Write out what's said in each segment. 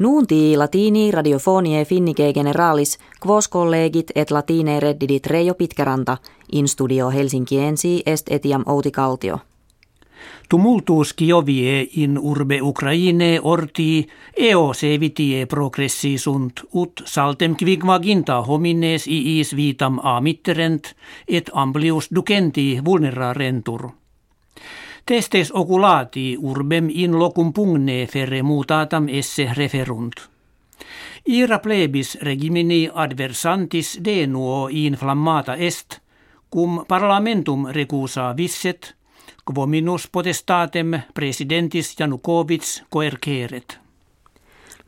Nuunti latini radiofonie finnike generalis quos collegit et latine reddidit Reijo Pitkäranta in studio Helsinkiensi est etiam Outi Kaltio. Tumultus Kiovie in urbe Ukraine orti eo se vitie progressi sunt ut saltem quigmaginta homines iis vitam amitterent et amplius ducenti vulnerarentur. Testes oculati urbem in locum pugne ferre mutatam esse referunt. Ira plebis regimini adversantis denuo inflammata est, cum parlamentum recusa visset, quo minus potestatem presidentis Janukovic coerceret.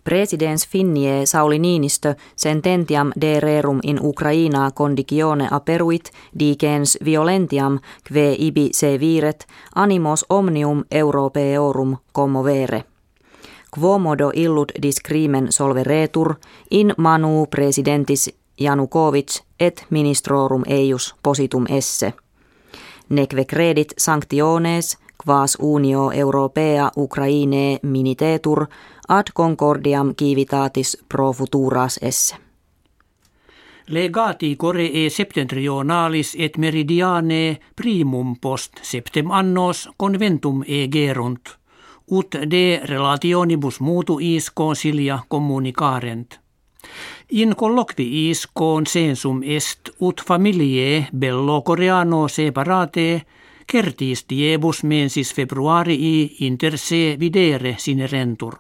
Presidens Finnie Sauli Niinistö sententiam de rerum in Ukraina condicione aperuit dicens violentiam kve ibi se viret animos omnium europeorum commovere. Quomodo illud discrimen solveretur in manu presidentis Janukovic et ministrorum eius positum esse. Neque credit sanctiones quas unio europea Ukraine minitetur ad concordiam civitatis pro futuras esse. Legati Coree septentrionalis et meridiane primum post septem annos conventum egerunt, ut de relationibus mutuis consilia communicarent. In colloquiis consensum est ut familiae bello coreano separate certis diebus mensis februarii inter se videre sinerentur.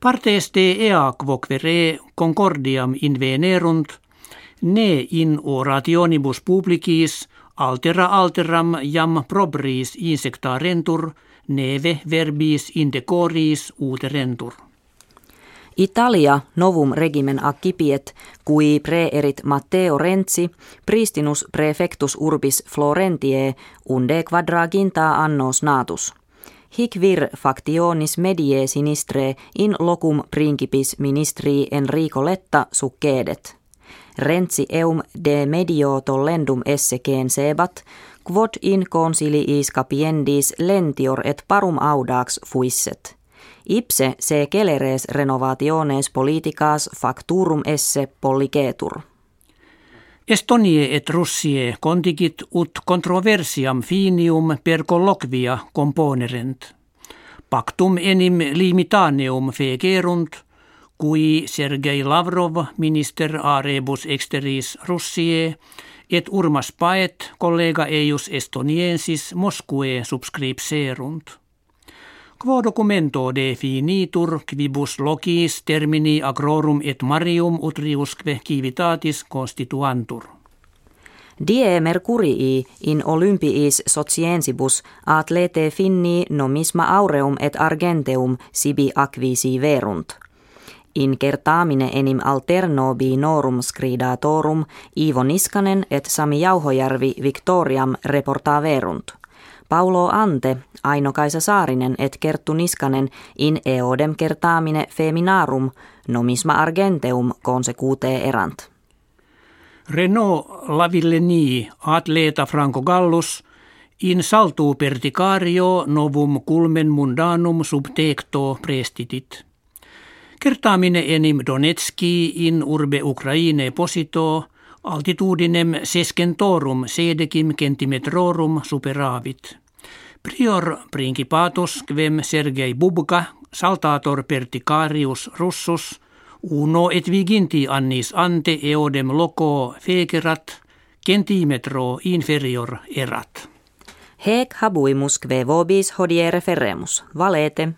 Partes de ea quoquere concordiam invenerunt, ne in orationibus publicis altera alteram jam probris insectarentur, neve verbis indecoris uterentur. Italia novum regimen accipiet, cui preerit Matteo Renzi, pristinus prefectus urbis Florentie, unde quadraginta annos natus. Hic vir factionis medie sinistre in locum principis ministri Enrico Letta succedet. Renzi eum de medio tollendum esse sebat, quod in consiliis capiendis lentior et parum audax fuisset. Ipse se celeres renovationes politicas facturum esse pollicetur. Estonie et Russie contigit ut controversiam finium per colloquia componerent. Pactum enim limitaneum fegerunt, cui Sergei Lavrov, minister a rebus exteris Russie, et urmas paet collega eius estoniensis Moskue subscripserunt. Quo documento definitur quibus logis termini agrorum et marium utriusque civitatis constituantur. Die Mercurii in Olympiis sociensibus atlete finni nomisma aureum et argenteum sibi acvisi verunt. In kertaamine enim alterno binorum scridatorum Ivo Niskanen et Sami Jauhojärvi Victoriam reportaverunt. Paulo Ante, Aino-Kaisa Saarinen et Kerttu Niskanen in eodem kertaamine feminarum nomisma argenteum consecute erant. Renault Lavilleni atleta Franco Gallus in saltu perticario novum culmen mundanum subtecto prestitit. Kertaamine enim Donetski in urbe Ukraine posito altitudinem sescentorum sedecim centimetrorum superavit. Prior principatus quem Sergei Bubka, saltator perticarius russus, uno et viginti annis ante eodem loco fegerat, centimetro inferior erat. Hec habuimus kve vobis hodie referemus, valete,